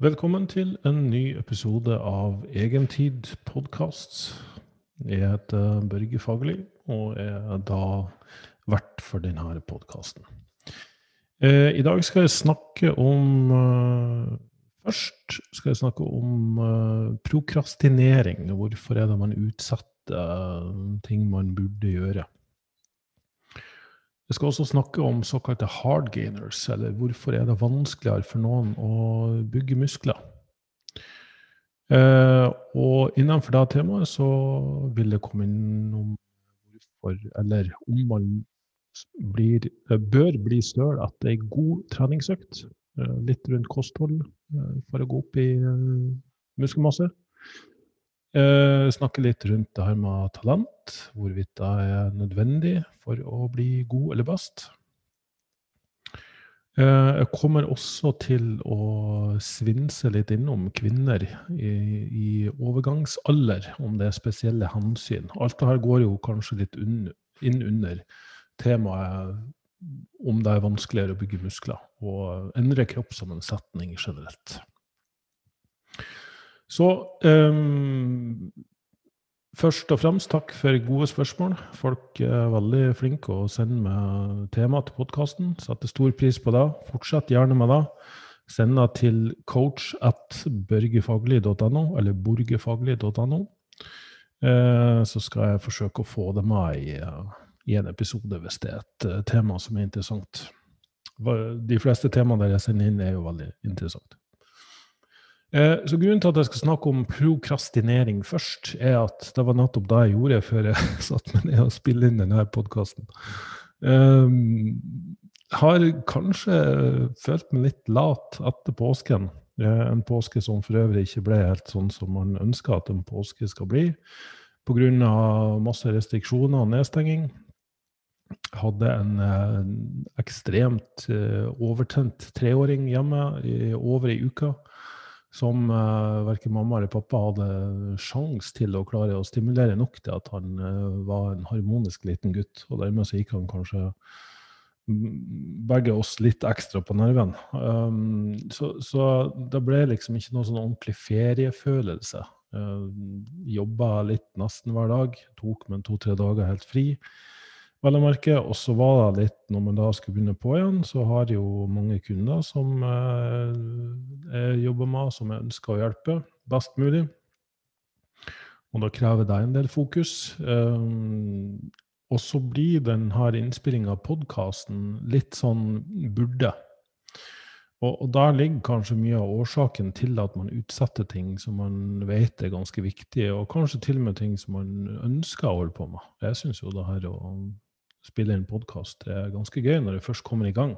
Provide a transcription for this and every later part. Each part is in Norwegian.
Velkommen til en ny episode av Egentid podkast. Jeg heter Børge Fagerli og er da vert for denne podkasten. Eh, I dag skal jeg snakke om eh, Først skal jeg snakke om eh, prokrastinering. Hvorfor er det man utsetter ting man burde gjøre? Jeg skal også snakke om såkalte hardgainers, eller hvorfor er det vanskeligere for noen å bygge muskler. Eh, og innenfor det temaet så vil det komme innom hvorfor, eller om man blir, bør bli støl etter ei god treningsøkt. Eh, litt rundt kosthold eh, for å gå opp i eh, muskelmasse. Eh, snakke litt rundt det her med talent, hvorvidt det er nødvendig for å bli god eller best. Eh, jeg kommer også til å svinse litt innom kvinner i, i overgangsalder, om det er spesielle hensyn. Alt det her går jo kanskje litt inn, under temaet om det er vanskeligere å bygge muskler og endre kroppssammensetning generelt. Så um, først og fremst takk for gode spørsmål. Folk er veldig flinke å sende meg tema til podkasten. Setter stor pris på det. Fortsett gjerne med det. Send det til coach at børgefaglig.no, eller borgefaglig.no. Eh, så skal jeg forsøke å få det med i, i en episode hvis det er et uh, tema som er interessant. De fleste temaene der jeg sender inn, er jo veldig interessant. Eh, så Grunnen til at jeg skal snakke om prokrastinering først, er at det var nettopp det jeg gjorde før jeg satte meg ned og spilte inn denne podkasten. Um, har kanskje følt meg litt lat etter påsken. En påske som for øvrig ikke ble helt sånn som man ønsker at en påske skal bli. Pga. masse restriksjoner og nedstenging. Hadde en, en ekstremt overtent treåring hjemme i over ei uke som uh, verken mamma eller pappa hadde sjans til å klare å stimulere nok til at han uh, var en harmonisk liten gutt. Og dermed så gikk han kanskje begge oss litt ekstra på nerven. Um, så, så, det ble liksom ikke noe sånn ordentlig feriefølelse. Uh, Jobba litt nesten hver dag. Tok meg to-tre dager helt fri vel å merke. Og så var det litt, når man da skulle begynne på igjen, så har jo mange kunder som eh, jeg jobber med, som jeg ønsker å hjelpe best mulig. Og da krever det en del fokus. Um, og så blir denne innspillinga av podkasten litt sånn burde. Og, der ligger kanskje mye av årsaken til at man utsetter ting som man vet er ganske viktige, og kanskje til og med ting som man ønsker å holde på med. Jeg syns jo det her å spille inn podkast. Er ganske gøy når det først kommer i gang.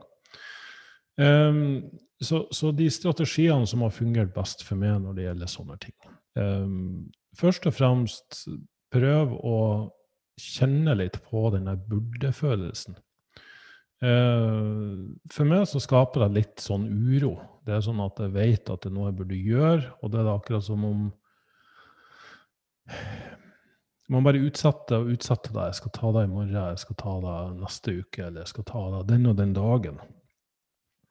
Um, så, så, de strategiene som har fungert best for meg når det gjelder sånne ting um, Først og fremst prøv å kjenne litt på denne burde-følelsen. Uh, for meg så skaper det litt sånn uro. Det er sånn at jeg vet at det er noe jeg burde gjøre, og det er akkurat som om man bare utsetter og utsetter det. Jeg skal ta det i morgen, jeg skal ta det neste uke, eller jeg skal ta det den og den dagen.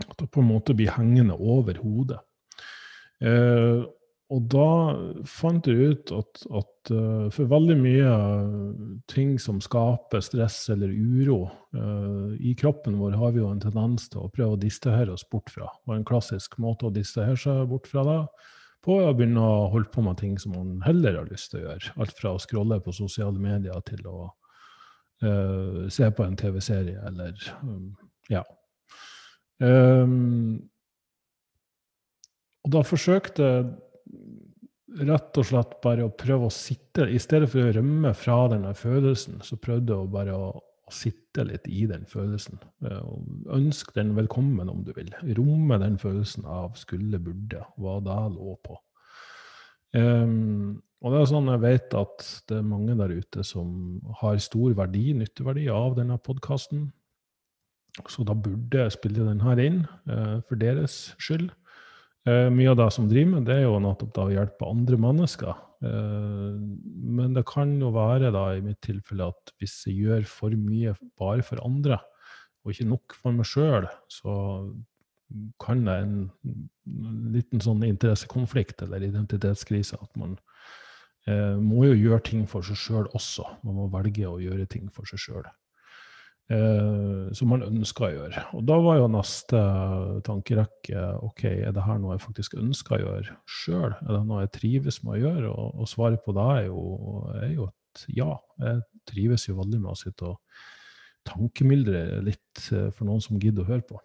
At det på en måte blir hengende over hodet. Eh, og da fant jeg ut at, at uh, for veldig mye ting som skaper stress eller uro uh, i kroppen vår, har vi jo en tendens til å prøve å distrahere oss bort fra. Og en klassisk måte å distrahere seg bort fra det på å begynne å holde på med ting som man heller har lyst til å gjøre. Alt fra å scrolle på sosiale medier til å uh, se på en TV-serie eller um, Ja. Um, og da forsøkte jeg rett og slett bare å prøve å sitte I stedet for å rømme fra denne følelsen, så prøvde jeg bare å sitte litt i den følelsen. Eh, Ønsk den velkommen, om du vil. Romme den følelsen av skulle, burde, hva det lå på. Um, og det er sånn jeg vet at det er mange der ute som har stor verdi, nytteverdi av denne podkasten. Så da burde jeg spille den her inn, uh, for deres skyld. Uh, mye av det som driver med, det er jo nettopp da å hjelpe andre mennesker men det kan jo være da i mitt tilfelle at hvis jeg gjør for mye bare for andre, og ikke nok for meg sjøl, så kan det en liten sånn interessekonflikt eller identitetskrise. At man eh, må jo gjøre ting for seg sjøl også. Man må velge å gjøre ting for seg sjøl. Eh, som man ønsker å gjøre. Og da var jo neste tankerekke ok, er det her noe jeg faktisk ønsker å gjøre sjøl? Er det noe jeg trives med å gjøre? Og, og svaret på det er jo, er jo et ja. Jeg trives jo veldig med å sitte og tankemyldre litt eh, for noen som gidder å høre på.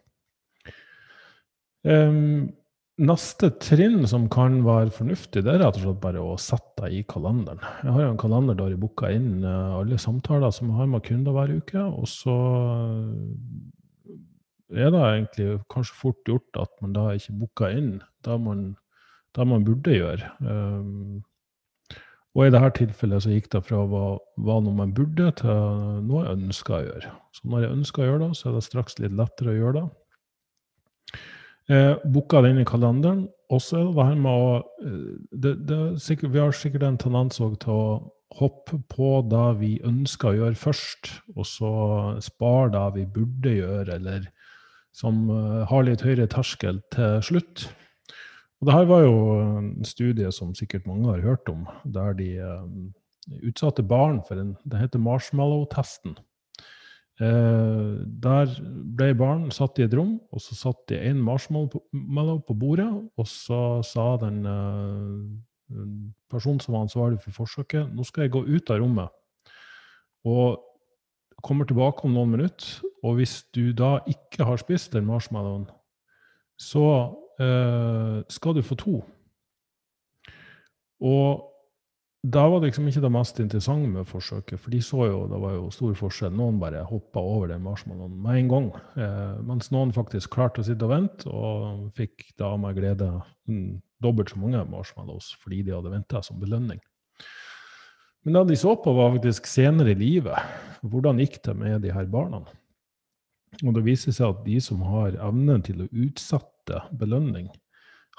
Um, neste trinn som kan være fornuftig, det er rett og slett bare å sette deg i kalenderen. Jeg har jo en kalender der jeg booker inn uh, alle samtaler som jeg har med kunder hver uke. Og så er det egentlig kanskje fort gjort at man da ikke booker inn det man, det man burde gjøre. Um, og i dette tilfellet så gikk det fra hva, hva noe man burde, til noe jeg ønsker å gjøre. Så når jeg ønsker å gjøre det, så er det straks litt lettere å gjøre det. Eh, Booka i kalenderen. Og så er det her med å eh, det, det sikkert, Vi har sikkert en tendens til å hoppe på det vi ønsker å gjøre først, og så spare det vi burde gjøre, eller som uh, har litt høyere terskel til slutt. Og det her var jo en studie som sikkert mange har hørt om, der de um, utsatte barn for en Det heter marshmallow-testen. Eh, der ble barn satt i et rom, og så satt de en marshmallow på bordet, og så sa den eh, personen som var ansvarlig for forsøket, nå skal jeg gå ut av rommet. Og kommer tilbake om noen minutter, og hvis du da ikke har spist den marshmallowen, så eh, skal du få to. Og da var det liksom ikke det mest interessante med forsøket, for de så jo det var jo stor forskjell. Noen bare hoppa over den marshmallowen med en gang, eh, mens noen faktisk klarte å sitte og vente, og fikk da med glede mm, dobbelt så mange marshmallows fordi de hadde venta som belønning. Men det de så på, var faktisk senere i livet. Hvordan gikk det med de her barna? Og det viser seg at de som har evnen til å utsette belønning,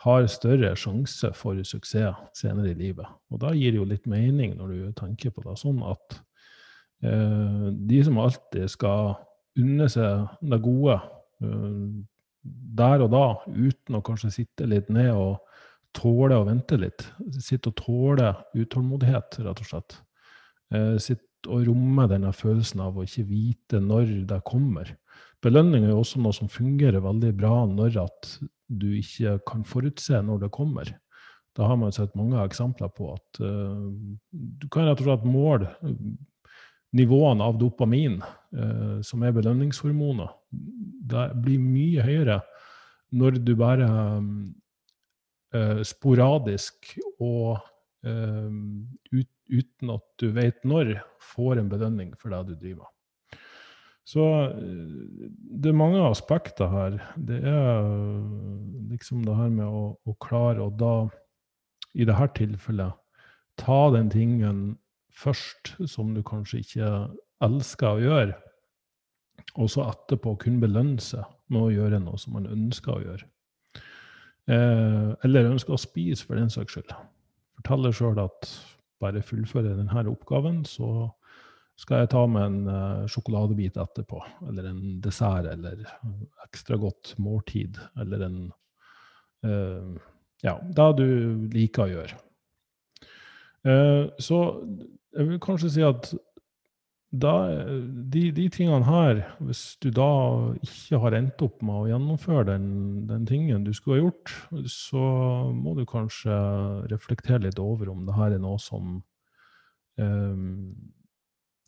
har større sjanse for suksess senere i livet. Og da gir det jo litt mening når du tenker på det sånn at eh, de som alltid skal unne seg det gode eh, der og da, uten å kanskje sitte litt ned og tåle å vente litt, sitte og tåle utålmodighet, rett og slett. Eh, sitte og romme denne følelsen av å ikke vite når det kommer. Belønning er jo også noe som fungerer veldig bra når at du ikke kan forutse når det kommer. Da har man sett mange eksempler på at uh, du kan rett og slett måle nivåene av dopamin, uh, som er belønningshormoner. Det blir mye høyere når du bare uh, sporadisk og ut, uten at du vet når, får en belønning for det du driver med. Så eh, det er mange aspekter her. Det er liksom det her med å, å klare å da, i dette tilfellet, ta den tingen først som du kanskje ikke elsker å gjøre, og så etterpå kunne belønne seg med å gjøre noe som man ønsker å gjøre. Eh, eller ønsker å spise, for den saks skyld. Forteller sjøl at bare fullfører denne oppgaven, så skal jeg ta med en uh, sjokoladebit etterpå, eller en dessert, eller ekstra godt måltid, eller en uh, Ja, det du liker å gjøre. Uh, så jeg vil kanskje si at da, de, de, tingene her, hvis du da ikke har endt opp med å gjennomføre den, den, tingen du skulle ha gjort, så må du kanskje reflektere litt over om det her er noe som um,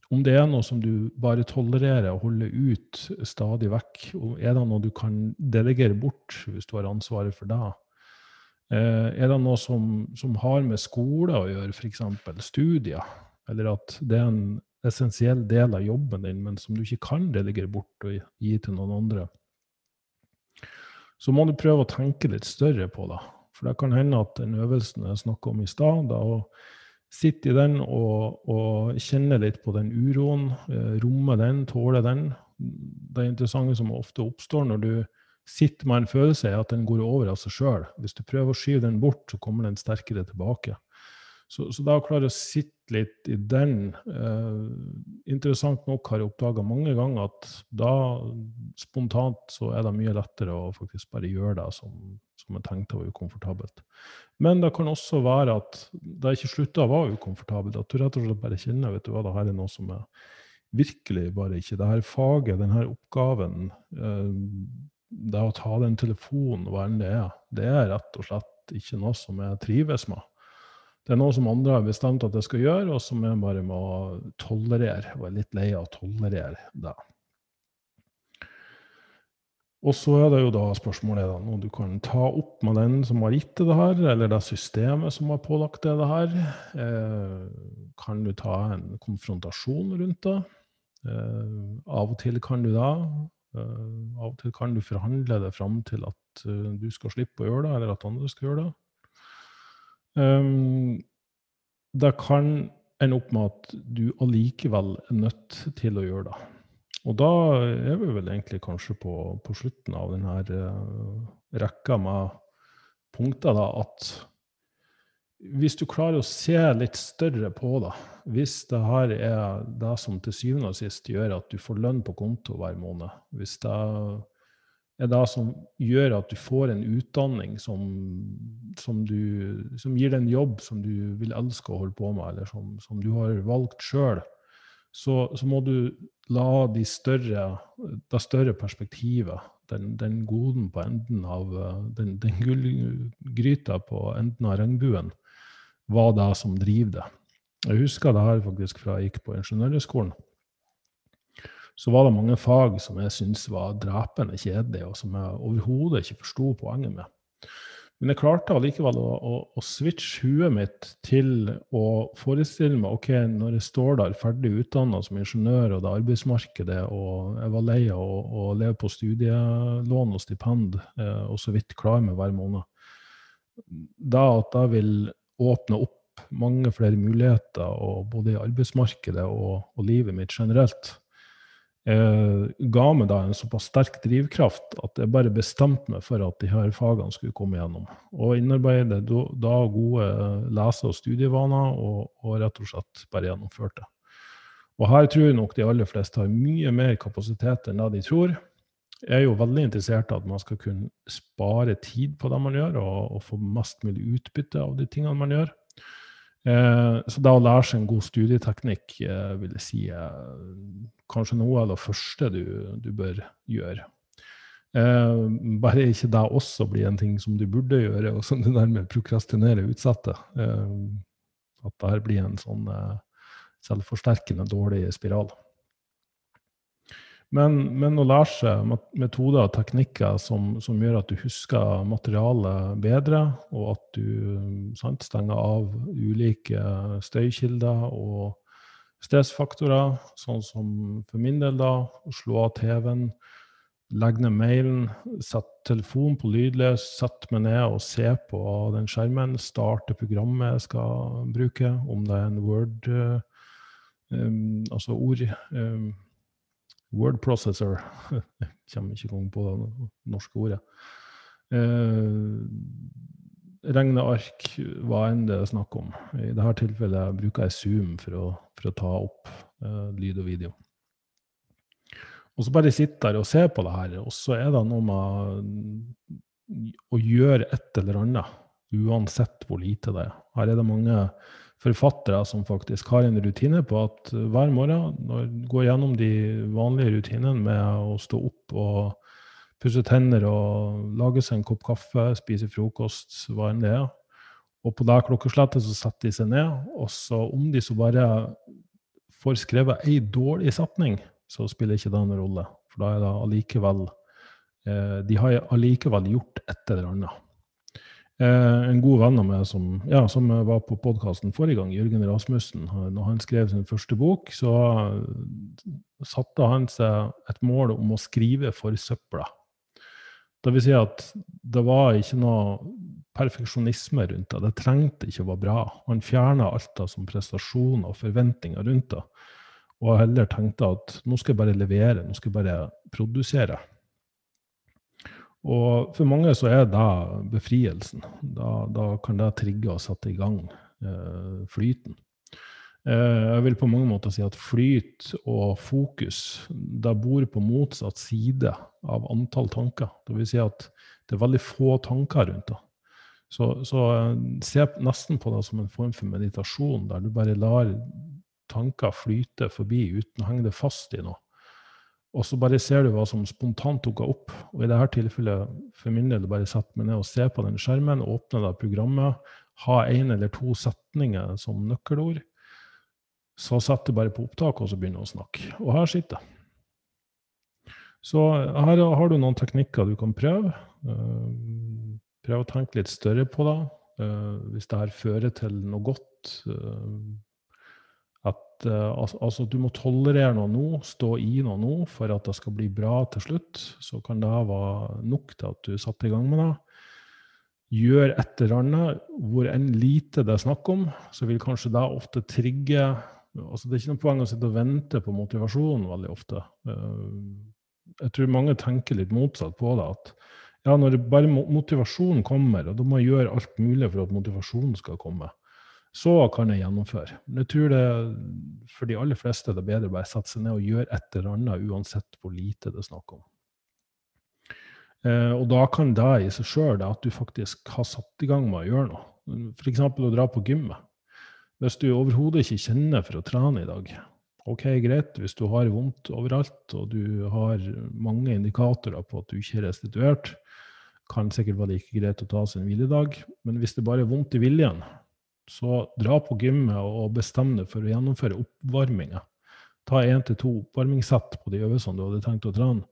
om det er noe som du bare tolererer og holder ut stadig vekk, er det noe du kan delegere bort hvis du har ansvaret for det? Eh, er det noe som, som har med skole å gjøre, f.eks. studier? Eller at det er en essensiell del av jobben din, men som du ikke kan delegere bort og gi til noen andre? Så må du prøve å tenke litt større på det. For det kan hende at den øvelsen jeg snakka om i stad, da Sitte i den og, og kjenne litt på den uroen, eh, romme den, tåle den. Det interessante som ofte oppstår når du sitter med en følelse, er at den går over av seg sjøl. Hvis du prøver å skyve den bort, så kommer den sterkere tilbake. Så, så da å klare å sitte litt i den eh, Interessant nok har jeg oppdaga mange ganger at da spontant så er det mye lettere å faktisk bare gjøre det som, som jeg tenkte var ukomfortabelt. Men det kan også være at det ikke slutta å være ukomfortabelt. At du rett og slett bare kjenner vet du hva, det her er noe som er virkelig bare ikke Det her faget, denne oppgaven, eh, det å ta den telefonen, hva enn det er, det er rett og slett ikke noe som jeg trives med. Det er noe som andre har bestemt at jeg skal gjøre, og som jeg bare må tolerere. Og er litt lei av å tolerere det. Og så er det jo da spørsmålet da, noe du kan ta opp med den som har gitt deg det her, eller det systemet som har pålagt deg det her. Eh, kan du ta en konfrontasjon rundt det? Eh, av og til kan du det. Eh, av og til kan du forhandle det fram til at uh, du skal slippe å gjøre det, eller at andre skal gjøre det. Um, det kan ende opp med at du allikevel er nødt til å gjøre det. Og da er vi vel egentlig kanskje på, på slutten av denne uh, rekka med punkter, da, at hvis du klarer å se litt større på det, hvis det her er det som til syvende og sist gjør at du får lønn på konto hver måned, hvis det er det som gjør at du får en utdanning som, som, du, som gir deg en jobb som du vil elske å holde på med, eller som, som du har valgt sjøl, så, så, må du la de større, det større perspektivet, den, den goden på enden av den, den gullgryta på enden av regnbuen, være det som driver det. Jeg husker det her faktisk fra jeg gikk på Ingeniørhøgskolen så var det mange fag som jeg syntes var drepende kjedelige, og som jeg overhodet ikke forsto poenget med. Men jeg klarte allikevel å, å, å switche huet mitt til å forestille meg ok, når jeg står der ferdig utdanna som ingeniør, og det arbeidsmarkedet, og jeg var lei av å, å, leve på studielån og stipend, eh, og så vidt klar med hver måned, da at jeg vil åpne opp mange flere muligheter, både i arbeidsmarkedet og, og livet mitt generelt ga meg da en såpass sterk drivkraft at jeg bare bestemte meg for at de her fagene skulle komme gjennom. Og innarbeide da gode lese- og studievaner, og, og, rett og slett bare gjennomførte. Og her tror jeg nok de aller fleste har mye mer kapasitet enn det de tror. Jeg er jo veldig interessert i at man skal kunne spare tid på det man gjør, og, og få mest mulig utbytte av de tingene man gjør. Eh, så det å lære seg en god studieteknikk eh, vil jeg si er kanskje noe av det første du, du bør gjøre. Eh, bare ikke det også blir en ting som du burde gjøre, og som du dermed prokrastinerer og utsetter. Eh, at det blir en sånn eh, selvforsterkende dårlig spiral. Men, men, å lære seg metoder og teknikker som, som, gjør at du husker materialet bedre, og at du sant, stenger av ulike støykilder og stressfaktorer, sånn som for min del, da, å slå av TV-en, legge ned mailen, sette telefonen på lydløs, sette meg ned og se på den skjermen, starte programmet jeg skal bruke, om det er en Word um, Altså ord um, Word processor. Jeg kommer ikke engang på det norske ordet. Uh, regneark, hva enn det er snakk om. I dette tilfellet bruker jeg Zoom for å, for å ta opp uh, lyd og video. Og så bare sitter jeg og ser på det her, og så er det noe med å gjøre et eller annet, uansett hvor lite det er. Her er det mange forfattere som faktisk har en rutine på at hver morgen når går gjennom de vanlige rutinene med å stå opp og pusse tenner og lage seg en kopp kaffe, spise frokost, hva enn det er. Og på det klokkeslettet så setter de seg ned, og så om de så bare får skrevet ei dårlig setning, så spiller ikke det noen rolle. For da er det allikevel eh, De har allikevel gjort et eller annet. Eh, en god venn av meg som, ja, som var på podkasten forrige gang, Jørgen Rasmussen, når han skrev sin første bok, så satte han seg et mål om å skrive for søpla. Det vil si at det var ikke noe perfeksjonisme rundt det. Det trengte ikke å være bra. Han fjerna alt da som prestasjoner og forventninger rundt det. Og heller tenkte at nå skal jeg bare levere, nå skal jeg bare produsere. Og for mange så er det befrielsen. Da, da kan det trigge og sette i gang eh, flyten. Eh, jeg vil på mange måter si at flyt og fokus da bor på motsatt side av antall tanker. Det vil si at det er veldig få tanker rundt det. Så, så eh, se nesten på det som en form for meditasjon, der du bare lar tanker flyte forbi uten å henge det fast i noe. Og så bare ser du hva som spontant dukker opp. Og i dette tilfellet for min del bare setter meg ned og se på den skjermen, åpne det programmet, ha én eller to setninger som nøkkelord så setter jeg bare på opptak, og så begynner jeg å snakke. Og her sitter jeg. Så her har du noen teknikker du kan prøve. Uh, prøv å tenke litt større på det. Uh, hvis det her fører til noe godt uh, at altså, du må tolerere noe nå, stå i noe nå for at det skal bli bra til slutt, så kan det være nok til at du setter i gang med det. Gjør et eller annet hvor enn lite det er snakk om, så vil kanskje det ofte trigge altså Det er ikke noe poeng å sitte og vente på motivasjonen veldig ofte. Eh, jeg tror mange tenker litt motsatt på det. at ja, når bare motivasjonen kommer, og da må jeg gjøre alt mulig for at motivasjonen skal komme, så kan jeg gjennomføre. Men jeg tror det for de aller fleste det er bedre å bare sette seg ned og gjøre et eller annet, uansett hvor lite det er snakk om. Eh, og da kan det i seg sjøl, at du faktisk har satt i gang med å gjøre noe, f.eks. å dra på gymmet hvis du overhodet ikke kjenner for å trene i dag, ok, greit, hvis du har vondt overalt og du har mange indikatorer på at du ikke er restituert, kan sikkert være like greit å ta seg en hviledag. Men hvis det bare er vondt i viljen, så dra på gymmet og bestem deg for å gjennomføre oppvarminga. Ta én til to oppvarmingssett på de øvelsene du hadde tenkt å trene.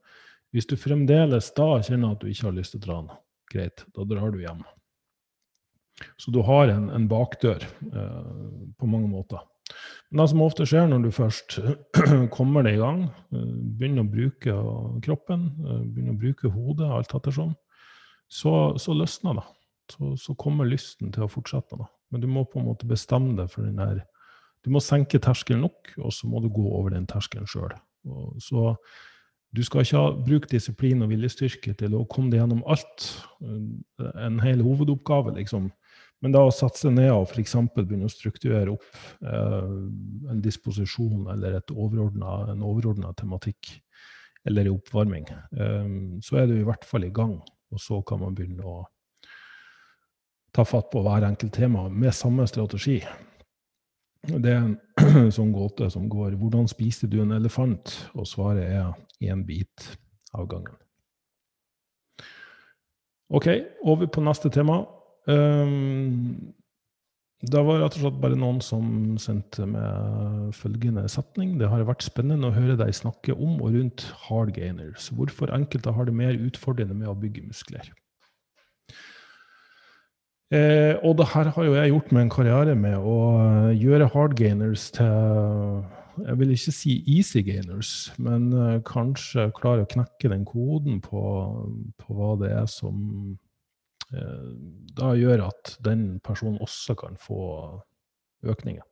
Hvis du fremdeles da kjenner at du ikke har lyst til å trene, greit, da drar du hjem. Så du har en, en bakdør eh, på mange måter. Men det som ofte skjer når du først kommer deg i gang, eh, begynner å bruke kroppen, eh, begynner å bruke hodet, alt ettersom, så, så løsner det. Så, så, kommer lysten til å fortsette. Da. Men du må på en måte bestemme deg for den der Du må senke terskelen nok, og så må du gå over den terskelen sjøl. Så du skal ikke ha, bruke disiplin og viljestyrke til å komme deg gjennom alt. En hel hovedoppgave, liksom men da å satse ned og f.eks. begynne å strukturere opp eh, en disposisjon eller overordnet, en overordna tematikk eller i oppvarming, eh, så er du i hvert fall i gang. Og så kan man begynne å ta fatt på hver enkelt tema med samme strategi. Det er en sånn gåte som går 'Hvordan spiste du en elefant?' Og svaret er én bit av gangen. OK, over på neste tema. Um, det var rett og slett bare noen som sendte med følgende setning. Det har vært spennende å høre deg snakke om og rundt hard gainers. Hvorfor enkelte har det mer utfordrende med å bygge muskler. Eh, og det her har jo jeg gjort med en karriere med å gjøre hard gainers til Jeg vil ikke si easy gainers, men eh, kanskje klare å knekke den koden på, på hva det er som da gjør at den personen også kan få økninger.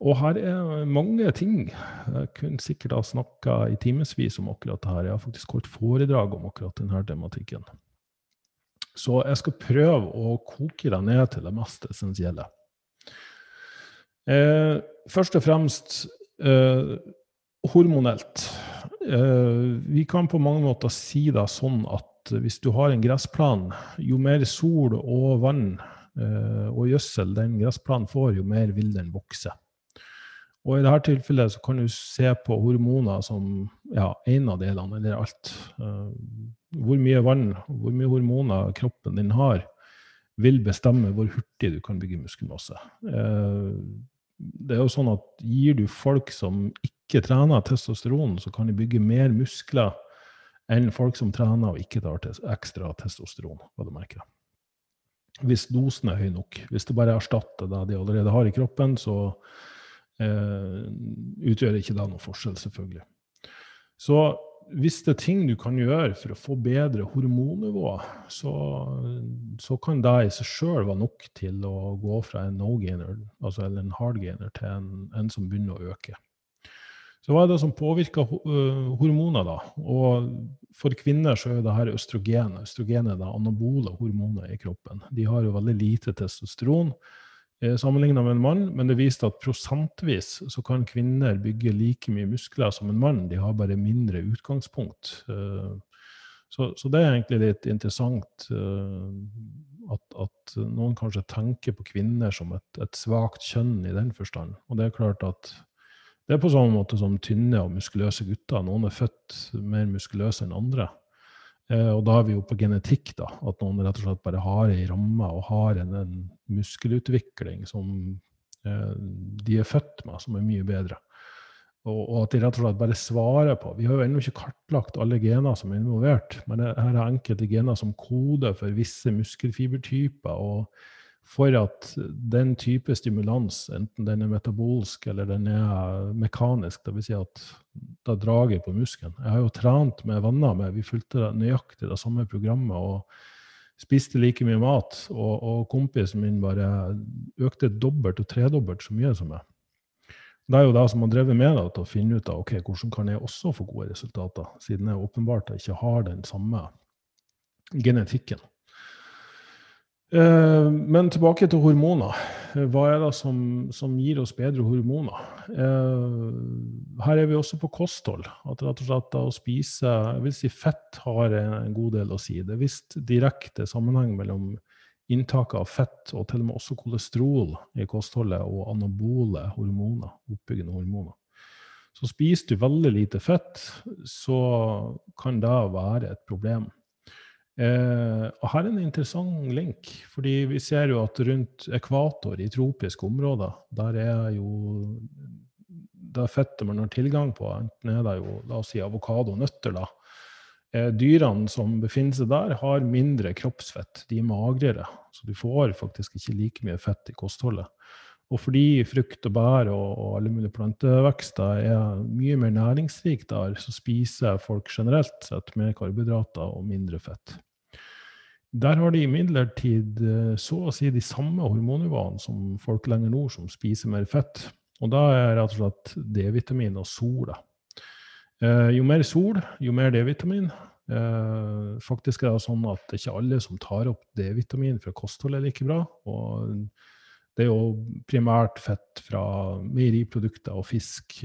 Og her er mange ting. Jeg kunne sikkert ha snakka i timevis om akkurat dette. Jeg har faktisk holdt foredrag om akkurat denne tematikken. Så jeg skal prøve å koke det ned til det mest essensielle. Eh, først og fremst eh, hormonelt. Eh, vi kan på mange måter si da sånn at hvis du har en gressplan, jo mer sol og vann eh, og gjødsel den gressplanen får, jo mer vil den vokse. Og I dette tilfellet så kan du se på hormoner som ja, en av delene, eller alt. Eh, hvor mye vann, hvor mye hormoner kroppen din har, vil bestemme hvor hurtig du kan bygge muskelmasse. Det er jo sånn at Gir du folk som ikke trener testosteron, så kan de bygge mer muskler enn folk som trener og ikke tar ekstra testosteron. hva du merker. Hvis dosen er høy nok. Hvis det bare erstatter det de allerede har i kroppen, så eh, utgjør ikke det noen forskjell, selvfølgelig. Så hvis det er ting du kan gjøre for å få bedre hormonnivå, så, så kan det i seg sjøl være nok til å gå fra en no-gainer, altså en hard-gainer, til en, en som begynner å øke. Så hva er det som påvirker hormoner, da? Og for kvinner så er det her østrogen. Østrogen er det anabole hormoner i kroppen. De har jo veldig lite testosteron. eh, sammenligna med en mann, men det viste at prosentvis så kan kvinner bygge like mye muskler som en mann. De har bare mindre utgangspunkt. Eh, så, så det er egentlig litt interessant eh, at, at, noen kanskje tenker på kvinner som et, et svakt kjønn i den forstand. Og det er klart at det er på samme måte som tynne og muskuløse gutter. Noen er født mer muskuløse enn andre. Eh, og da er vi jo på genetikk, da. At noen rett og slett bare har ei ramme og har en, en muskelutvikling som eh, de er født med, som er mye bedre. Og, og, at de rett og slett bare svarer på Vi har jo ennå ikke kartlagt alle gener som er involvert, men her er enkelte gener som koder for visse muskelfibertyper. og for at den type stimulans, enten den er metabolsk eller den er mekanisk, dvs. Si at det drager på muskelen Jeg har jo trent med venner med, vi fulgte nøyaktig det samme programmet og spiste like mye mat. Og, og kompisen min bare økte dobbelt og tredobbelt så mye som meg. Det er jo det som har drevet med da, til å finne ut av ok, hvordan kan jeg også få gode resultater, siden jeg åpenbart ikke har den samme genetikken. Eh, men tilbake til hormoner. Hva er det som, som gir oss bedre hormoner? Eh, her er vi også på kosthold. At rett og slett å spise jeg vil si fett har en god del å si. Det er visst direkte sammenheng mellom inntaket av fett og til og med også kolesterol i kostholdet og anabole hormoner, oppbyggende hormoner. Så spiser du veldig lite fett, så kan det være et problem. Eh, og her er en interessant link, fordi vi ser jo at rundt ekvator i tropiske områder, der er jo det fettet man har tilgang på, enten er det jo la oss si avokado og nøtter, da. Eh, dyrene som befinner seg der, har mindre kroppsfett. De er magrere, så du får faktisk ikke like mye fett i kostholdet. Og fordi frukt og bær og, og alle mulige plantevekster er mye mer næringsrikt der, så spiser folk generelt sett mer karbohydrater og mindre fett. Der har de imidlertid eh, så å si de samme hormonnivåene som folk lenger nord som spiser mer fett. Og da er rett og slett D-vitamin og sol. Eh, jo mer sol, jo mer D-vitamin. Eh, faktisk er det sånn at det ikke alle som tar opp D-vitamin fra kosthold, er like bra. Og det er jo primært fett fra meieriprodukter og fisk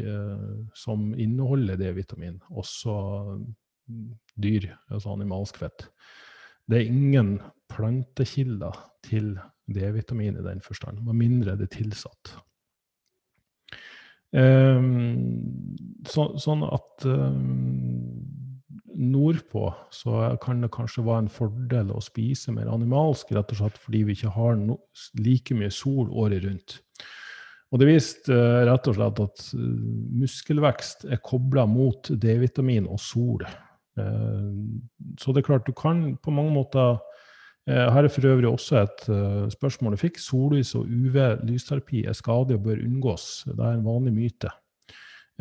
som inneholder D-vitamin. Også dyr, altså animalsk fett. Det er ingen plantekilder til D-vitamin i den forstand, med mindre det er tilsatt. Um, så, sånn at um, nordpå så kan det kanskje være en fordel å spise mer animalsk, rett og slett fordi vi ikke har no, like mye sol året rundt. Og det viste uh, rett og slett at uh, muskelvekst er kobla mot D-vitamin og sol. Så det er klart, du kan på mange måter eh, her er for øvrig også et uh, spørsmål jeg fikk. Sollys og UV-lysterapi er skadelig og bør unngås. Det er en vanlig myte.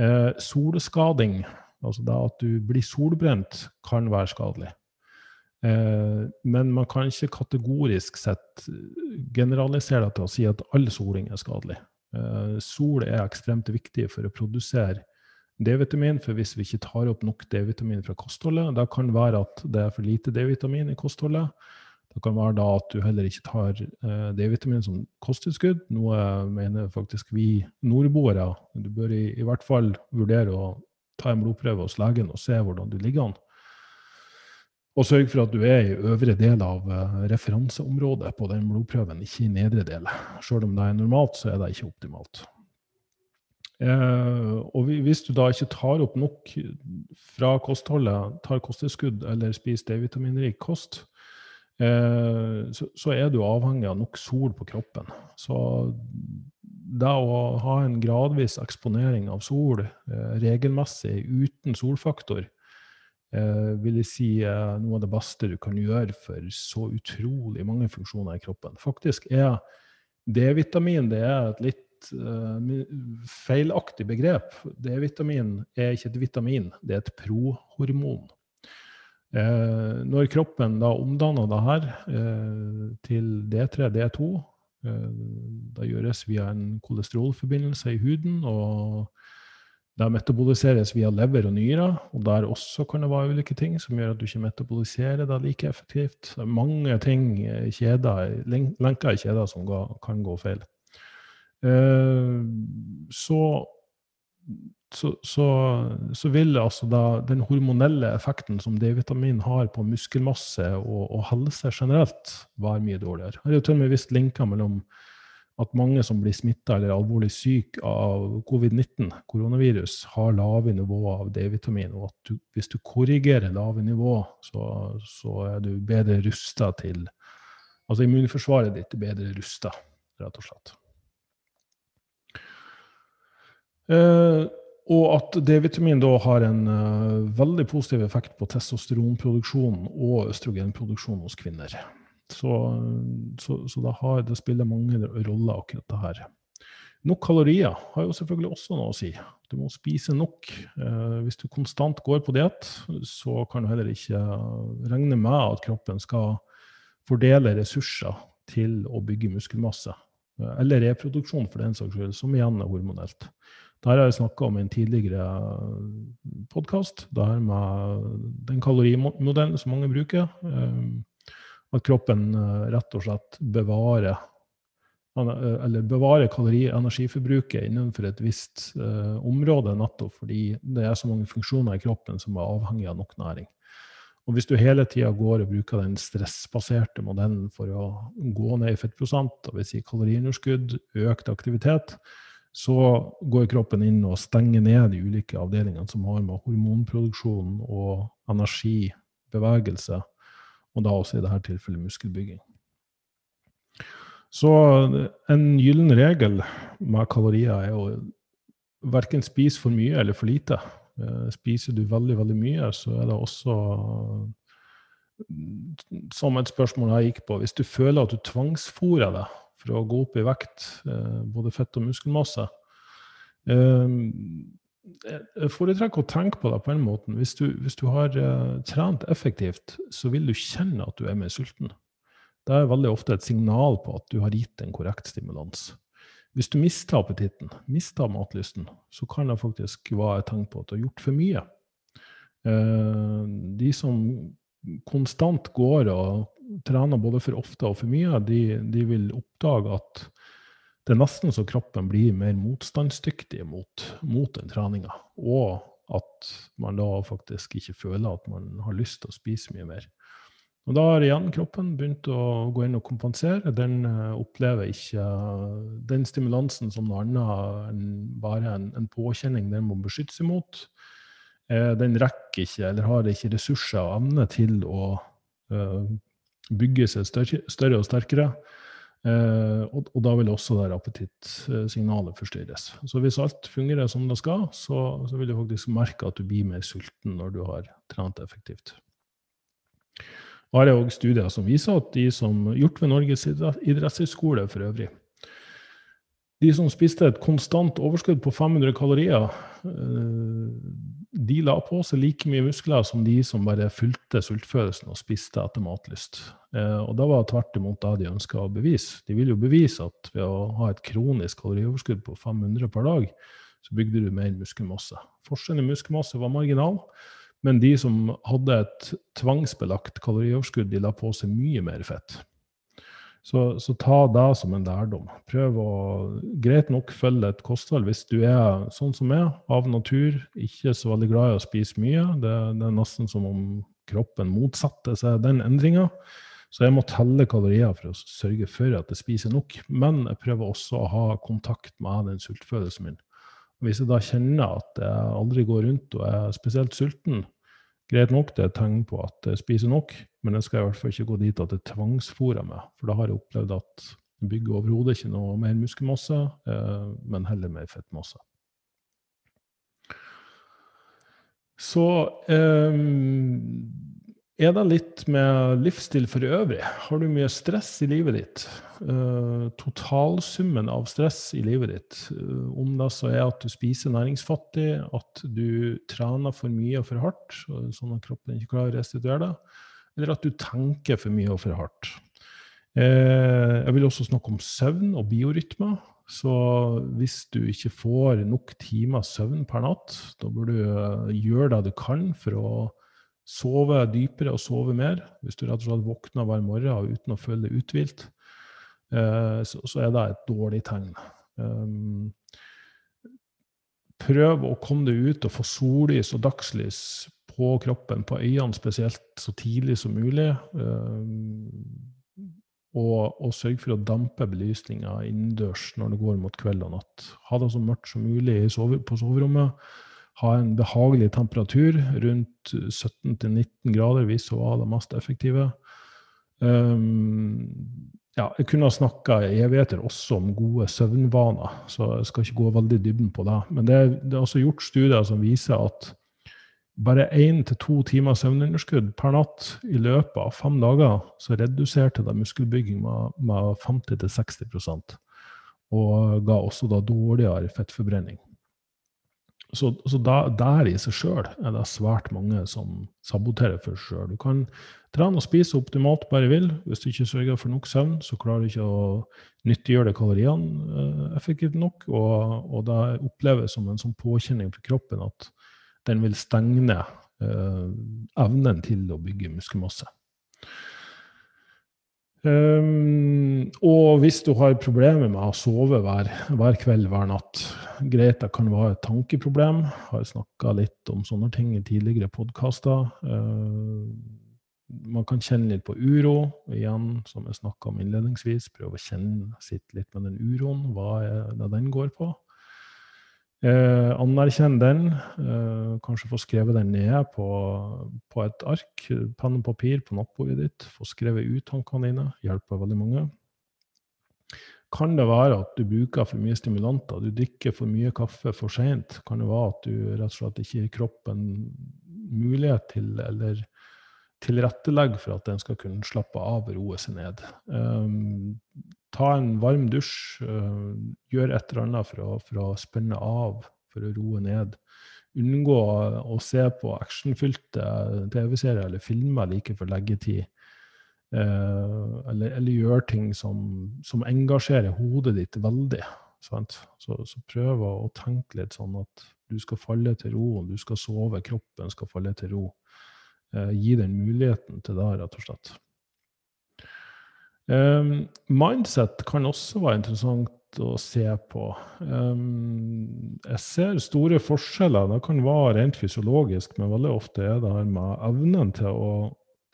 Uh, solskading, altså det at du blir solbrent, kan være skadelig. Uh, men man kan ikke kategorisk sett generalisere det til å si at all soling er skadelig. sol er ekstremt viktig for å produsere D-vitamin, for hvis vi ikke tar opp nok D-vitamin fra kostholdet, da kan det være at det er for lite D-vitamin i kostholdet. Det kan være da at du heller ikke tar eh, D-vitamin som kosttilskudd, noe mener faktisk vi nordboere. Du bør i, i, hvert fall vurdere å ta en blodprøve hos legen og se hvordan du ligger an. Og sørg for at du er i øvre del av eh, referanseområdet på den blodprøven, ikke i nedre del. Selv om det er normalt, så er det ikke optimalt. Eh, og hvis du da ikke tar opp nok fra kostholdet, tar kosttilskudd eller spiser D-vitaminrik kost, eh, så, er du avhengig av nok sol på kroppen. Så det å ha en gradvis eksponering av sol eh, regelmessig uten solfaktor, vil jeg si noe av det beste du kan gjøre for så utrolig mange funksjoner i kroppen. Faktisk er D-vitamin det er et litt uh, feilaktig begrep. D-vitamin er ikke et vitamin, det er et prohormon. Uh, når kroppen da omdanner det her uh, til D3, D2, det gjøres via en kolesterolforbindelse i huden. og det metaboliseres via lever og nyrer, og der også kan det være ulike ting som gjør at du ikke metaboliserer det like effektivt. Det er mange ting, kjeder, lenker i kjeder som kan gå feil. Så, så, så, så, vil altså da den hormonelle effekten som D-vitamin har på muskelmasse og, og, helse generelt, være mye dårligere. Jeg er jo til og med visst linker mellom at mange som blir smitta eller alvorlig syk av covid-19, koronavirus, har lave nivåer av D-vitamin. Og at du, hvis du korrigerer lave nivå, så, så er du bedre rusta til Altså immunforsvaret ditt er bedre rusta, rett og slett. Eh, og at D-vitamin da har en uh, veldig positiv effekt på testosteronproduksjonen og østrogenproduksjonen hos kvinner. Så, så, så det, har, det, spiller mange roller, akkurat det her. Nok kalorier har jo selvfølgelig også noe å si. Du må spise nok. Eh, hvis du konstant går på diett, så kan du heller ikke regne med at kroppen skal fordele ressurser til å bygge muskelmasse. Eh, eller reproduksjon, for den saks skyld, som igjen er hormonelt. Det har jeg snakka om i en tidligere podkast. Det her med den kalorimodellen som mange bruker. Eh, at kroppen eh, rett og slett bevarer eh, eller bevarer kalori- og energiforbruket innenfor et visst område, nettopp fordi det er så mange funksjoner i kroppen som er avhengig av nok næring. Og hvis du hele tida går og bruker den stressbaserte modellen for å gå ned i fettprosent, dvs. Si kaloriunderskudd, økt aktivitet, så går kroppen inn og stenger ned de ulike avdelingene som har med hormonproduksjon og energi, bevegelse, og da også i dette tilfellet muskelbygging. Så en gyllen regel med kalorier er å verken spise for mye eller for lite. Eh, spiser du veldig, veldig mye, så er det også som et spørsmål jeg gikk på. Hvis du føler at du tvangsfòrer deg for å gå opp i vekt, eh, både fett og muskelmasse, eh, jeg foretrekker å tenke på det på den måten. Hvis du, hvis du har uh, trent effektivt, så vil du kjenne at du er mer sulten. Det er veldig ofte et signal på at du har gitt en korrekt stimulans. Hvis du mister appetitten, mister matlysten, så kan det faktisk være et tegn på at du har gjort for mye. De som konstant går og trener både for ofte og for mye, de, de vil oppdage at det er nesten så kroppen blir mer motstandsdyktig mot, mot den treninga. Og at man da faktisk ikke føler at man har lyst til å spise mye mer. Og da har igjen kroppen begynt å gå inn og kompensere. Den uh, opplever ikke den stimulansen som noe annet enn bare en, en, påkjenning den må beskytte seg mot. Uh, den rekker ikke, eller har ikke ressurser og evne til å bygge seg større, og sterkere. Uh, og, da vil også der appetittsignalet forstyrres. Så hvis alt fungerer som det skal, så, så, vil du faktisk merke at du blir mer sulten når du har trent effektivt. Og her er òg studier som viser at de som gjort ved Norges idrettshøyskole for øvrig, de som spiste et konstant overskudd på 500 kalorier, uh, de la på seg like mye muskler som de som bare fulgte sultfølelsen og spiste etter matlyst. Eh, og da var tvert imot det de ønska å bevise. De ville jo bevise at ved å ha et kronisk kalorioverskudd på 500 per dag, så bygde du mer muskelmasse. Forskjellen i muskelmasse var marginal, men de som hadde et tvangsbelagt kalorioverskudd, de la på seg mye mer fett. Så, så, ta det som en lærdom. Prøv å greit nok følge et kosthold hvis du er sånn som meg, av natur, ikke så veldig glad i å spise mye. Det, det er nesten som om kroppen motsatte seg den endringa. Så jeg må telle kalorier for å sørge for at jeg spiser nok. Men jeg prøver også å ha kontakt med den sultfølelsen min. Hvis jeg da kjenner at jeg aldri går rundt og er spesielt sulten, greit nok, det er et tegn på at jeg spiser nok. Men jeg skal i hvert fall ikke gå dit at det tvangsfôrer meg, for da har jeg opplevd at jeg bygger overhodet ikke noe mer muskelmasse, eh, men heller mer fettmasse. Så eh, er det litt med livsstil for øvrig. Har du mye stress i livet ditt? Uh, totalsummen av stress i livet ditt, uh, om det så er at du spiser næringsfattig, at du trener for mye og for hardt, sånn at kroppen ikke klarer å restituere deg, eller at du tenker for mye og for hardt. Eh, jeg vil også snakke om søvn og biorytmer. Så hvis du ikke får nok timer søvn per natt, da bør du eh, gjøre det du kan for å sove dypere og sove mer. Hvis du rett og slett våkner hver morgen uten å føle deg uthvilt, eh, så, er det et dårlig tegn. Um, prøv å komme deg ut og få sollys og dagslys på kroppen, på øynene spesielt, så tidlig som mulig. Um, og, og sørg for å dampe belysninga innendørs når det går mot kveld og natt. Ha det så mørkt som mulig på soverommet. Ha en behagelig temperatur, rundt 17-19 grader, hvis hun var det mest effektive. Um, ja, jeg kunne ha snakka i evigheter også om gode søvnvaner, så jeg skal ikke gå veldig dybden på det. Men det, det er også gjort studier som viser at bare én til to timers søvnunderskudd per natt i løpet av fem dager, så reduserte det muskelbygging med, med 50-60% og ga også da dårligere fettforbrenning. Så, så da, der i seg sjøl er det svært mange som saboterer for seg sjøl. Du kan trene og spise optimalt bare vil. Hvis du ikke sørger for nok søvn, så klarer du ikke å nyttiggjøre deg kaloriene eh, effektivt nok. Og, og det oppleves som en sånn påkjenning for kroppen at den vil stenge uh, evnen til å bygge muskelmasse. Um, og hvis du har problemer med å sove hver, hver, kveld, hver natt Greit, det kan være et tankeproblem. Har snakka litt om sånne ting i tidligere podkaster. Uh, man kan kjenne litt på uro, igjen, som jeg snakka om innledningsvis. Prøve å kjenne sitt litt med den uroen. Hva er det den går på? Eh, anerkjenn den. Eh, kanskje få skrevet den ned på, på et ark, penn og papir på nattbordet ditt. Få skrevet ut tankene dine. Hjelper veldig mange. Kan det være at du bruker for mye stimulanter? Du drikker for mye kaffe for seint? Kan det være at du rett og slett ikke gir kroppen mulighet til, eller tilrettelegger for at den skal kunne slappe av og roe seg ned? Um, ta en varm dusj, uh, gjør et eller annet for å, for å, spenne av, for å roe ned. Unngå å se på actionfylte TV-serier eller filmer like for leggetid. Uh, eller, eller gjøre ting som, som, engasjerer hodet ditt veldig. Så, så, prøv å, tenke litt sånn at du skal falle til ro, du skal sove, kroppen skal falle til ro. Uh, gi den muligheten til det, rett og slett. Um, mindset kan også være interessant å se på. Um, jeg ser store forskjeller. Det kan være rent fysiologisk, men veldig ofte er det her med evnen til å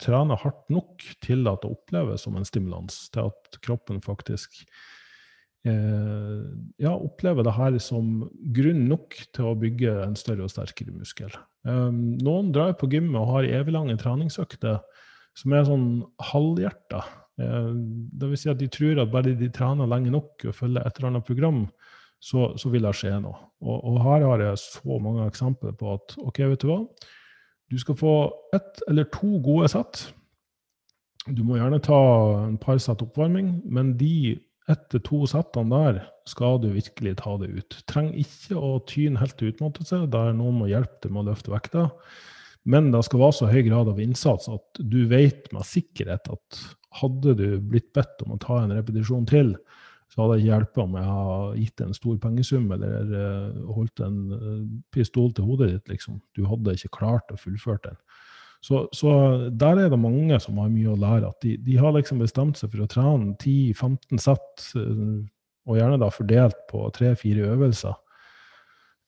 trene hardt nok til at det oppleves som en stimulans, til at kroppen faktisk eh, ja, opplever det her som grunn nok til å bygge en større og sterkere muskel. Um, noen drar på gymmet og har eviglange treningsøkter som er sånn halvhjerta. Eh, det vil si at de tror at bare de trener lenge nok og følger et eller annet program, så, så vil det skje noe. Og, og, her har jeg så mange eksempler på at ok, vet du hva, du skal få ett eller to gode sett. Du må gjerne ta en par sett oppvarming, men de ett til to settene der skal du virkelig ta det ut. Trenger ikke å tyne helt til utmattelse, der noen må hjelpe deg med å løfte vekta. Men det skal være så høy grad av innsats at du vet med sikkerhet at hadde du blitt bedt om å ta en repetisjon til, så hadde det ikke hjulpet om jeg hadde gitt en stor pengesum eller uh, holdt en uh, pistol til hodet ditt. liksom. Du hadde ikke klart å fullføre den. Så, så, der er det mange som har mye å lære. at De, de har liksom bestemt seg for å trene 10-15 sett, uh, og gjerne da fordelt på tre-fire øvelser.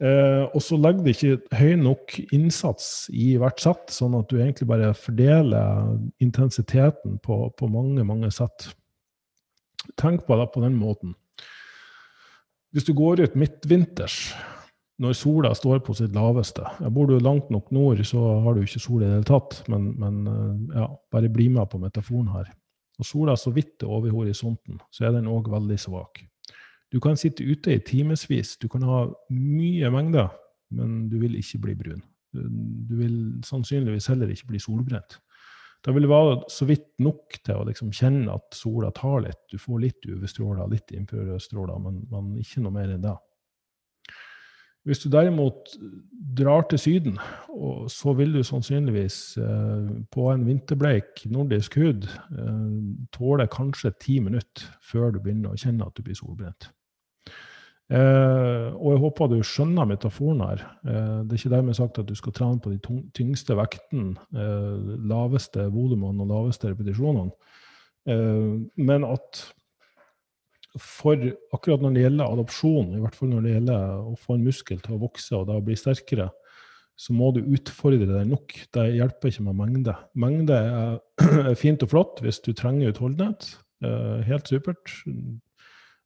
Eh, og så legger du ikke høy nok innsats i hvert sett, sånn at du egentlig bare fordeler intensiteten på, på mange, mange sett. Tenk på det på den måten. Hvis du går ut midtvinters, når sola står på sitt laveste Bor du langt nok nord, så har du ikke sol i det hele tatt, men, men eh, ja, bare bli med på metaforen her. Når sola så vidt er over horisonten, så er den òg veldig svak. Du kan sitte ute i timevis, du kan ha mye mengder, men du vil ikke bli brun. Du vil sannsynligvis heller ikke bli solbrent. Da vil det være så vidt nok til å liksom kjenne at sola tar litt. Du får litt UV-stråler, litt infrarødstråler, men, men ikke noe mer enn det. Hvis du derimot drar til Syden, så vil du sannsynligvis eh, på en vinterbleik nordisk hud eh, tåle kanskje ti minutter før du begynner å kjenne at du blir solbrent. Eh, og jeg håper du skjønner metaforen her. Eh, det er ikke dermed sagt at du skal trene på de tyngste vektene, eh, laveste volumene og laveste repetisjonene, eh, men at for akkurat når det gjelder adopsjon, i hvert fall når det gjelder å få en muskel til å vokse og da bli sterkere, så må du utfordre deg nok. Det hjelper ikke med mengde. Mengde er fint og flott hvis du trenger utholdenhet. Eh, helt supert.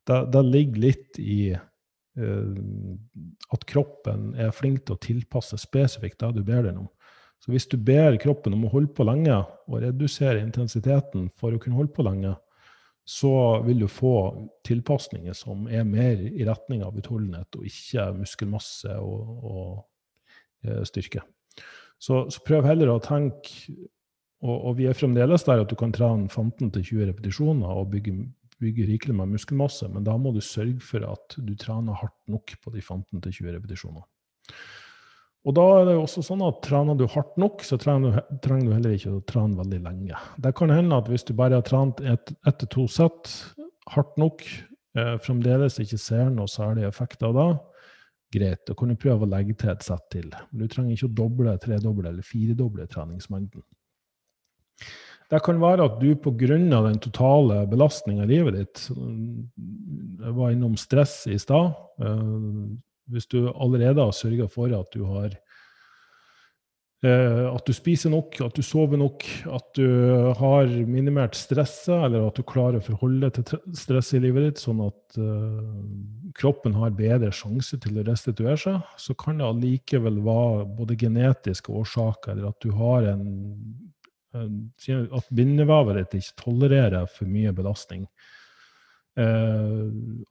Det, det ligger litt i eh, at kroppen er flink til å tilpasse spesifikt det du ber den om. Så hvis du ber kroppen om å holde på lenge, og redusere intensiteten for å kunne holde på lenge, så vil du få tilpasninger som er mer i retning av utholdenhet, og ikke muskelmasse og, og Eh, styrke. Så, så, prøv heller å tenke og, og, vi er fremdeles der at du kan trene 15-20 repetisjoner og bygge, bygge, rikelig med muskelmasse, men da må du sørge for at du trener hardt nok på de 15-20 repetisjonene. Og da er det jo også sånn at trener du hardt nok, så trenger du, trenger du heller ikke å trene veldig lenge. Det kan hende at hvis du bare har trent ett et til to sett hardt nok, eh, fremdeles ikke ser noe særlig effekt av det, greit. Da kan du prøve å legge til et sett til. Men du trenger ikke å doble, tredoble eller firedoble treningsmengden. Det kan være at du pga. den totale belastninga i livet ditt Jeg var innom stress i stad. Eh, hvis du allerede har sørga for at du har Eh, at du spiser nok, at du sover nok, at du har minimert stresset, eller at du klarer å forholde deg til stress i livet ditt, sånn at uh, kroppen har bedre sjanse til å restituere seg, så kan det allikevel være både genetiske årsaker, eller at du har en At bindevevet ditt ikke tolererer for mye belastning. Uh,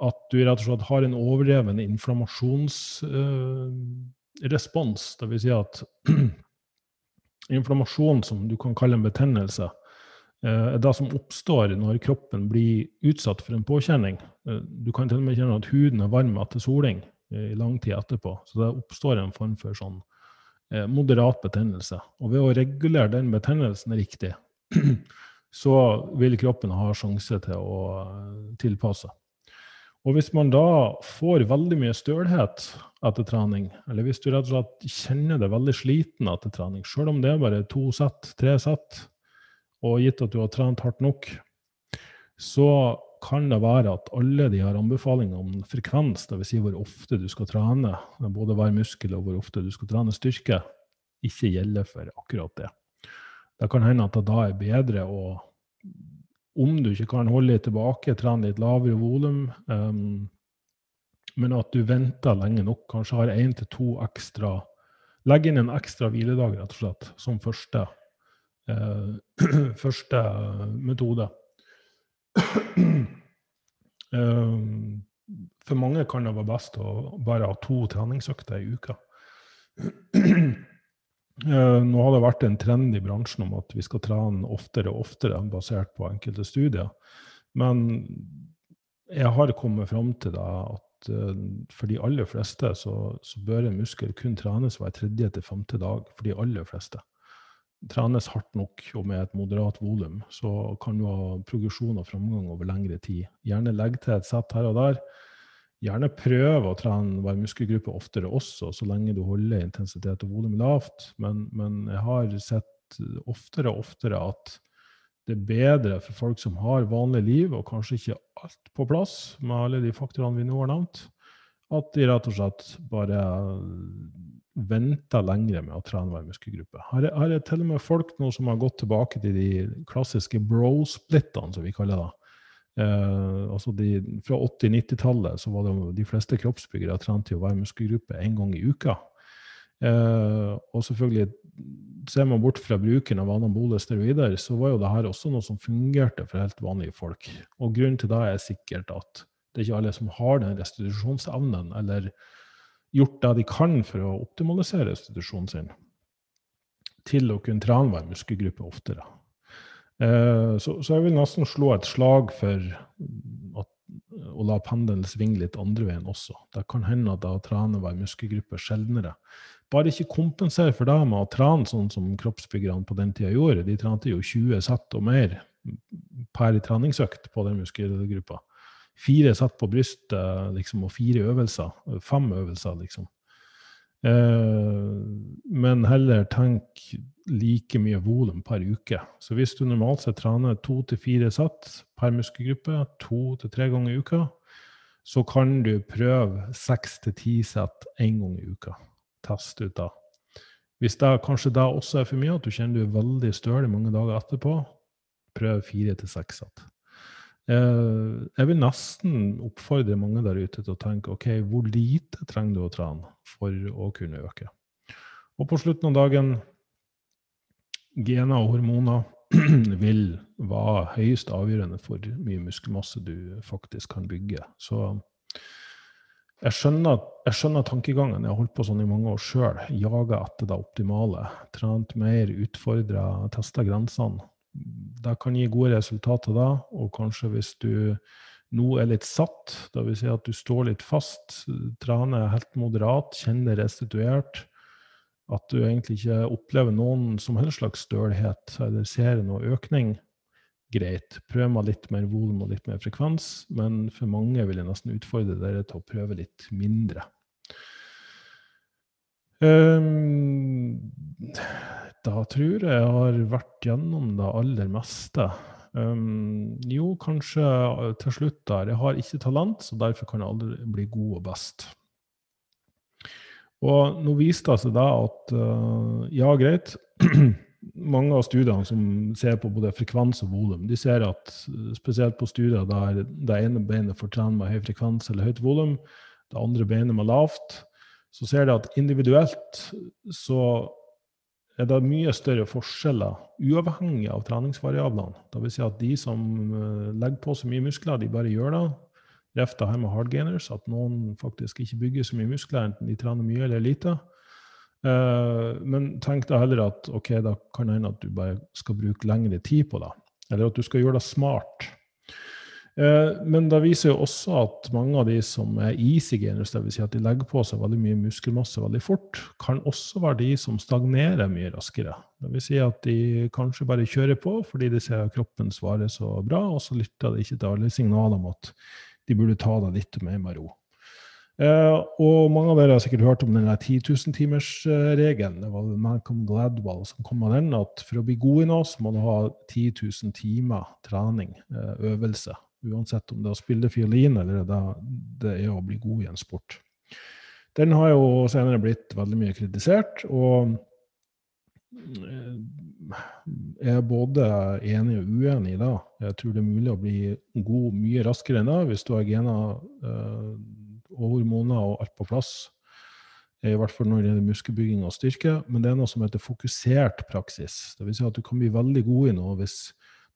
at du rett og slett har en overdreven inflammasjonsrespons, uh, dvs. Si at inflammasjon, som du kan kalle en betennelse, eh, er det som oppstår når kroppen blir utsatt for en påkjenning. Eh, du kan til og med kjenne at huden er varm etter soling i lang tid etterpå. Så det oppstår en form for sånn eh, moderat betennelse. Og ved å regulere den betennelsen riktig, så vil kroppen ha sjanse til å tilpasse. Og hvis man da får veldig mye stølhet etter trening, eller hvis du rett og slett kjenner deg veldig sliten etter trening, sjøl om det er bare to sett, tre sett, og gitt at du har trent hardt nok, så kan det være at alle de har anbefalinger om frekvens, dvs. Si hvor ofte du skal trene, både hver muskel og hvor ofte du skal trene styrke, ikke gjelder for akkurat det. Det kan hende at det da er bedre å om du ikke kan holde litt tilbake, trene litt lavere volum, um, men at du venter lenge nok, kanskje har én til to ekstra Legg inn en ekstra hviledag, rett og slett, som første, uh, første metode. Um, for mange kan det være best å bare ha to treningsøkter i uka. Eh, nå har det vært en trend i bransjen om at vi skal trene oftere og oftere, basert på enkelte studier. Men jeg har kommet fram til det at uh, for de aller fleste så, så, bør en muskel kun trenes hver tredje til femte dag. For de aller fleste. Trenes hardt nok og med et moderat volum, så kan du ha progresjon og framgang over lengre tid. Gjerne legg til et sett her og der Gjerne prøv å trene hver muskelgruppe oftere også, så lenge du holder intensitet og volum lavt. Men, men, jeg har sett oftere og oftere at det er bedre for folk som har vanlig liv, og kanskje ikke alt på plass med alle de faktorene vi nå har nevnt, at de rett og slett bare venter lengre med å trene hver muskelgruppe. Her er, her er til og med folk nå som har gått tilbake til de klassiske bro-splittene, som vi kaller det Eh, altså de, fra 80-90-tallet så var det de fleste kroppsbyggere trente jo hver muskelgruppe én gang i uka. Eh, og selvfølgelig, ser man bort fra bruken av anabole steroider, så var jo det her også noe som fungerte for helt vanlige folk. Og grunnen til det er sikkert at det er ikke alle som har den restitusjonsevnen, eller gjort det de kan for å optimalisere restitusjonen sin, til å kunne trene hver muskelgruppe oftere. Eh, så, jeg vil nesten slå et slag for at, å la pendelen svinge litt andre veien også. Det kan hende at da trener hver muskelgruppe sjeldnere. Bare ikke kompensere for det med å trene sånn som kroppsbyggerne på den tida gjorde. De trente jo 20 sett og mer per treningsøkt på den muskelgruppa. Fire satt på brystet liksom, og fire øvelser. Fem øvelser, liksom. Eh, men heller tenk like mye volum per uke. Så hvis du normalt sett trener to til fire sett per muskelgruppe to til tre ganger i uka, så kan du prøve seks til ti sett én gang i uka. Test ut da. Hvis det kanskje da også er for mye, at du kjenner du er veldig støl mange dager etterpå, prøv fire til seks sett. Eh, jeg vil nesten oppfordre mange der ute til å tenke ok, hvor lite trenger du å trene for å kunne øke? Og på slutten av dagen gener og hormoner vil være høyest avgjørende for hvor mye muskelmasse du faktisk kan bygge. Så jeg skjønner, jeg skjønner tankegangen. Jeg har holdt på sånn i mange år sjøl. Jaga etter det optimale. Trent mer, utfordra, testa grensene det kan gi gode resultater da. Og kanskje hvis du nå er litt satt, dvs. Si at du står litt fast, trener helt moderat, kjenner restituert, at du egentlig ikke opplever noen som helst slags stølhet eller ser noe økning, greit. Prøv med litt mer volum og litt mer frekvens, men for mange vil jeg nesten utfordre dere til å prøve litt mindre. Um, da tror jeg jeg har vært gjennom det aller meste. Um, jo, kanskje til slutt der. Jeg har ikke talent, så derfor kan jeg aldri bli god og best. Og nå viste det seg da at uh, ja, greit. Mange av studiene som ser på både frekvens og volum, de ser at spesielt på studier der det ene beinet får trene med høy frekvens eller høyt volum, det andre beinet med lavt, så ser de at individuelt så er det mye større forskjeller uavhengig av treningsvariablene. Vil si at de som eh, legger på så mye muskler, de bare gjør det. Refta her med hardgainers, at noen faktisk ikke bygger så mye muskler, enten de trener mye eller lite. Uh, men tenk da heller at ok, da kan det hende at du bare skal bruke lengre tid på det. Eller at du skal gjøre det smart. Eh, men det viser jo også at mange av de som er easy gainers, dvs. Si at de legger på seg veldig mye muskelmasse veldig fort, kan også være de som stagnerer mye raskere. Vil si at de kanskje bare kjører på fordi de ser at kroppen svarer så bra, og så lytter de ikke til alle signaler om at de burde ta det litt mer med ro. Uh, og mange av dere har sikkert hørt om den 10 000-timersregelen. Det var Malcolm Gladwell som kom med den, at for å bli god i noe, så må du ha 10 000 timer trening, uh, øvelse. Uansett om det er å spille fiolin eller det, det er å bli god i en sport. Den har jo senere blitt veldig mye kritisert, og eh, jeg er både enig og uenig i det. Jeg tror det er mulig å bli god mye raskere enn det hvis du har gener øh, og hormoner og alt på plass. I hvert fall når det gjelder muskelbygging og styrke. Men det er noe som heter fokusert praksis. Vil si at du kan bli veldig god i noe hvis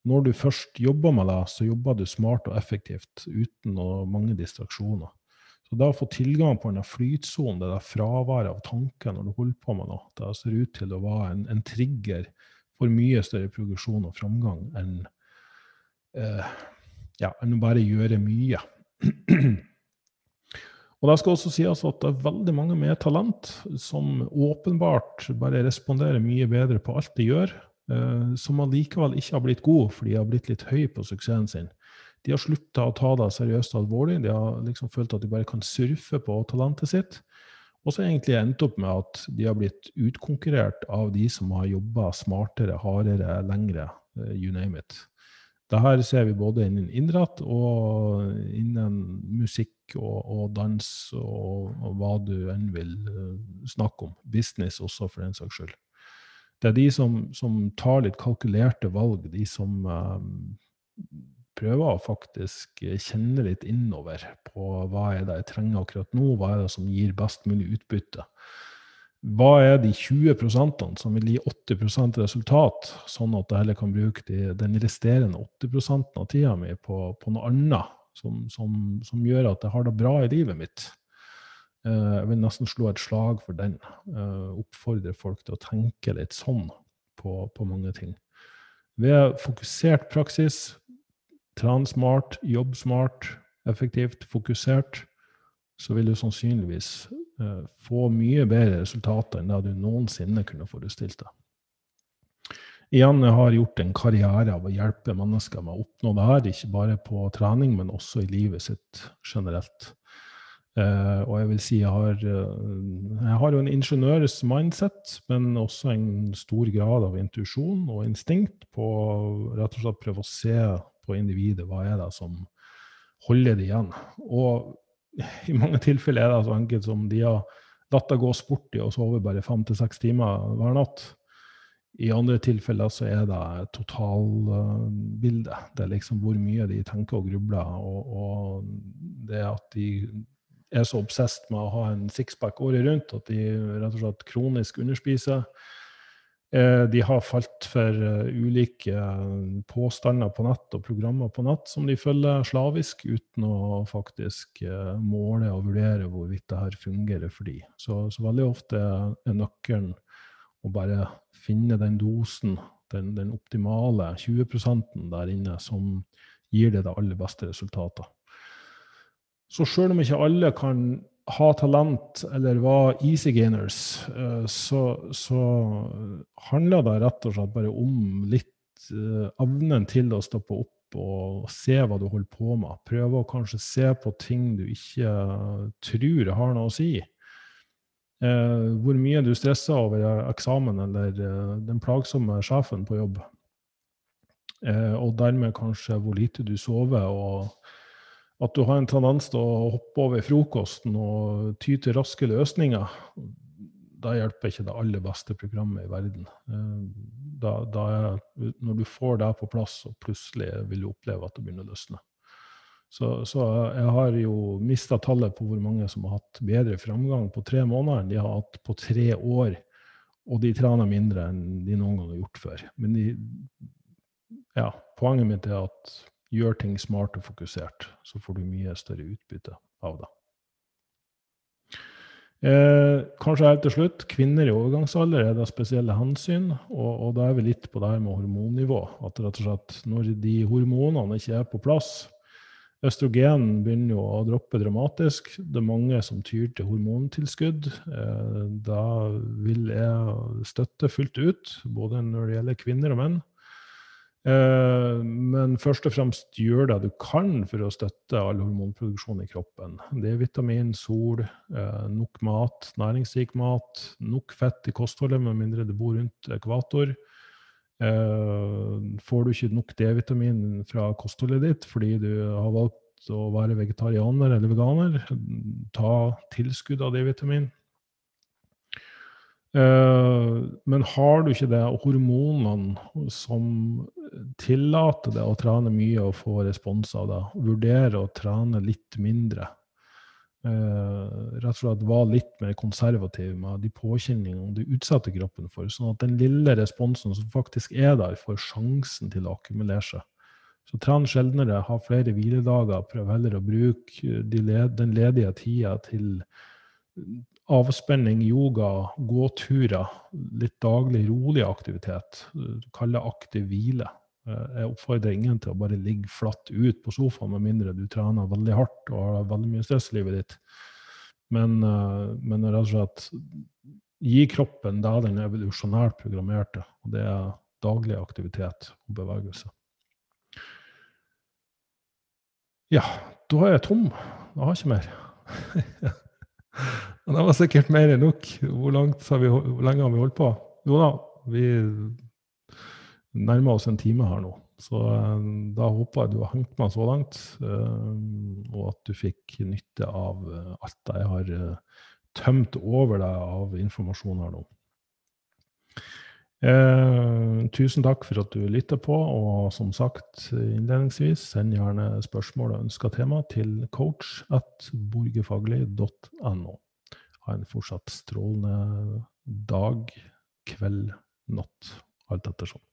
når du først jobber med det, så jobber du smart og effektivt uten mange distraksjoner. Så det å få tilgang på denne flytsonen, det der fraværet av tanker når du holder på med noe, det ser ut til å være en, en trigger for mye større progresjon og framgang enn eh, ja, enn å bare gjøre mye. Og det skal også sies at det er veldig mange med talent som åpenbart bare responderer mye bedre på alt de gjør, som allikevel ikke har blitt gode fordi de har blitt litt høy på suksessen sin. De har slutta å ta det seriøst og alvorlig. De har liksom følt at de bare kan surfe på talentet sitt. Og så egentlig endt opp med at de har blitt utkonkurrert av de som har jobba smartere, hardere, lengre. Eh, you name it. Dette ser vi både innen idrett og innen musikk og, og dans og, og, hva du enn vil eh, snakke om. Business også, for den saks skyld. Det er de som, som, tar litt kalkulerte valg, de som um, prøver å faktisk kjenne litt innover på hva er det jeg trenger akkurat nå, hva er det som gir best mulig utbytte. Hva er de 20% som vil gi 80% resultat, sånn at jeg heller kan bruke de, den resterende 80 av tida mi på, på, noe annet som, som, som, gjør at jeg har det bra i livet mitt? Eh, jeg vil nesten slå et slag for den. Eh, oppfordre folk til å tenke litt sånn på, på mange ting. Ved fokusert praksis, tren smart, jobb smart, effektivt, fokusert, så vil du sannsynligvis uh, få mye bedre resultater enn det du noensinne kunne forestilt deg. Igjen, jeg har gjort en karriere av å hjelpe mennesker med å oppnå det her, ikke bare på trening, men også i livet sitt generelt. Uh, og jeg vil si jeg har, uh, jeg har jo en ingeniørs mindset, men også en stor grad av intuisjon og instinkt på rett og slett prøve å se på individet. Hva er det som holder det igjen? Og i mange tilfeller er det så enkelt som de har latt det gå sport i og sove bare fem til seks timer hver natt. I andre tilfeller så er det totalbildet. Det er liksom hvor mye de tenker og grubler. Og, og det at de er så obsesst med å ha en sixpack året rundt at de rett og slett kronisk underspiser. Eh, de har falt for eh, ulike påstander på nett og programmer på nett som de følger slavisk, uten å faktisk eh, måle og vurdere hvorvidt det her fungerer for de. Så, så veldig ofte er nøkkelen å bare finne den dosen, den, den optimale 20 der inne, som gir det det aller beste resultatet. Så sjøl om ikke alle kan ha talent eller var easy gainers, eh, så, så handler det rett og slett bare om litt eh, evnen til å stoppe opp og se hva du holder på med. Prøve å kanskje se på ting du ikke tror har noe å si. Eh, hvor mye du stresser over eksamen eller den plagsomme sjefen på jobb. og dermed kanskje hvor lite du sover. og at du har en tendens til å hoppe over frokosten og ty til raske løsninger, da hjelper ikke det aller beste programmet i verden. Eh, da, da er, når du får det på plass, så plutselig vil du oppleve at det begynner å løsne. Så, så jeg har jo mista tallet på hvor mange som har hatt bedre framgang på tre måneder enn de har hatt på tre år. Og de trener mindre enn de noen gang har gjort før. Men de, ja, poenget mitt er at Gjør ting smart og fokusert, så får du mye større utbytte av det. Eh, kanskje helt til slutt, kvinner i overgangsalder er det spesielle hensyn. Og, og da er vi litt på det her med hormonnivå. At rett og slett når de hormonene ikke er på plass Østrogen begynner jo å droppe dramatisk. Det er mange som tyr til hormontilskudd. Eh, da vil jeg støtte fullt ut, både når det gjelder kvinner og menn. Eh, men først og fremst gjør det du kan for å støtte all hormonproduksjon i kroppen. Det er vitamin, sol, eh, nok mat, næringsrik mat, nok fett i kostholdet, med mindre du bor rundt ekvator. Eh, får du ikke nok D-vitamin fra kostholdet ditt fordi du har valgt å være vegetarianer eller veganer, ta tilskudd av D-vitamin. Men har du ikke det hormonene som tillate deg å trene mye og få respons av det. Vurdere å trene litt mindre. Uh, rett og slett være litt mer konservativ med de påkjenningene du utsetter kroppen for, sånn at den lille responsen som faktisk er der, får sjansen til å akkumulere seg. Så tren sjeldnere, ha flere hviledager, prøv heller å bruke de led, den ledige tida til avspenning, yoga, gåturer, litt daglig rolig aktivitet. Kall det aktiv hvile. Eh, jeg oppfordrer ingen til å bare ligge flatt ut på sofaen, med mindre du trener veldig hardt og har veldig mye stress i livet ditt. Men, eh, men rett og slett gi kroppen det den er evolusjonært programmert til, og det er daglig aktivitet og bevegelse. Ja, da er jeg tom. Jeg har ikke mer. Det var sikkert mer enn nok. Hvor, hvor lenge har vi holdt på? Jo da, vi nærmer oss en time her nå. Så eh, da håper jeg du har hengt meg så langt, eh, og at du fikk nytte av eh, alt jeg har tømt over deg av informasjon her nå. Eh, tusen takk for at du lytter på, og som sagt innledningsvis, send gjerne spørsmål og ønska tema til coach. Ha en fortsatt strålende dag, kveld, natt, alt ettersom.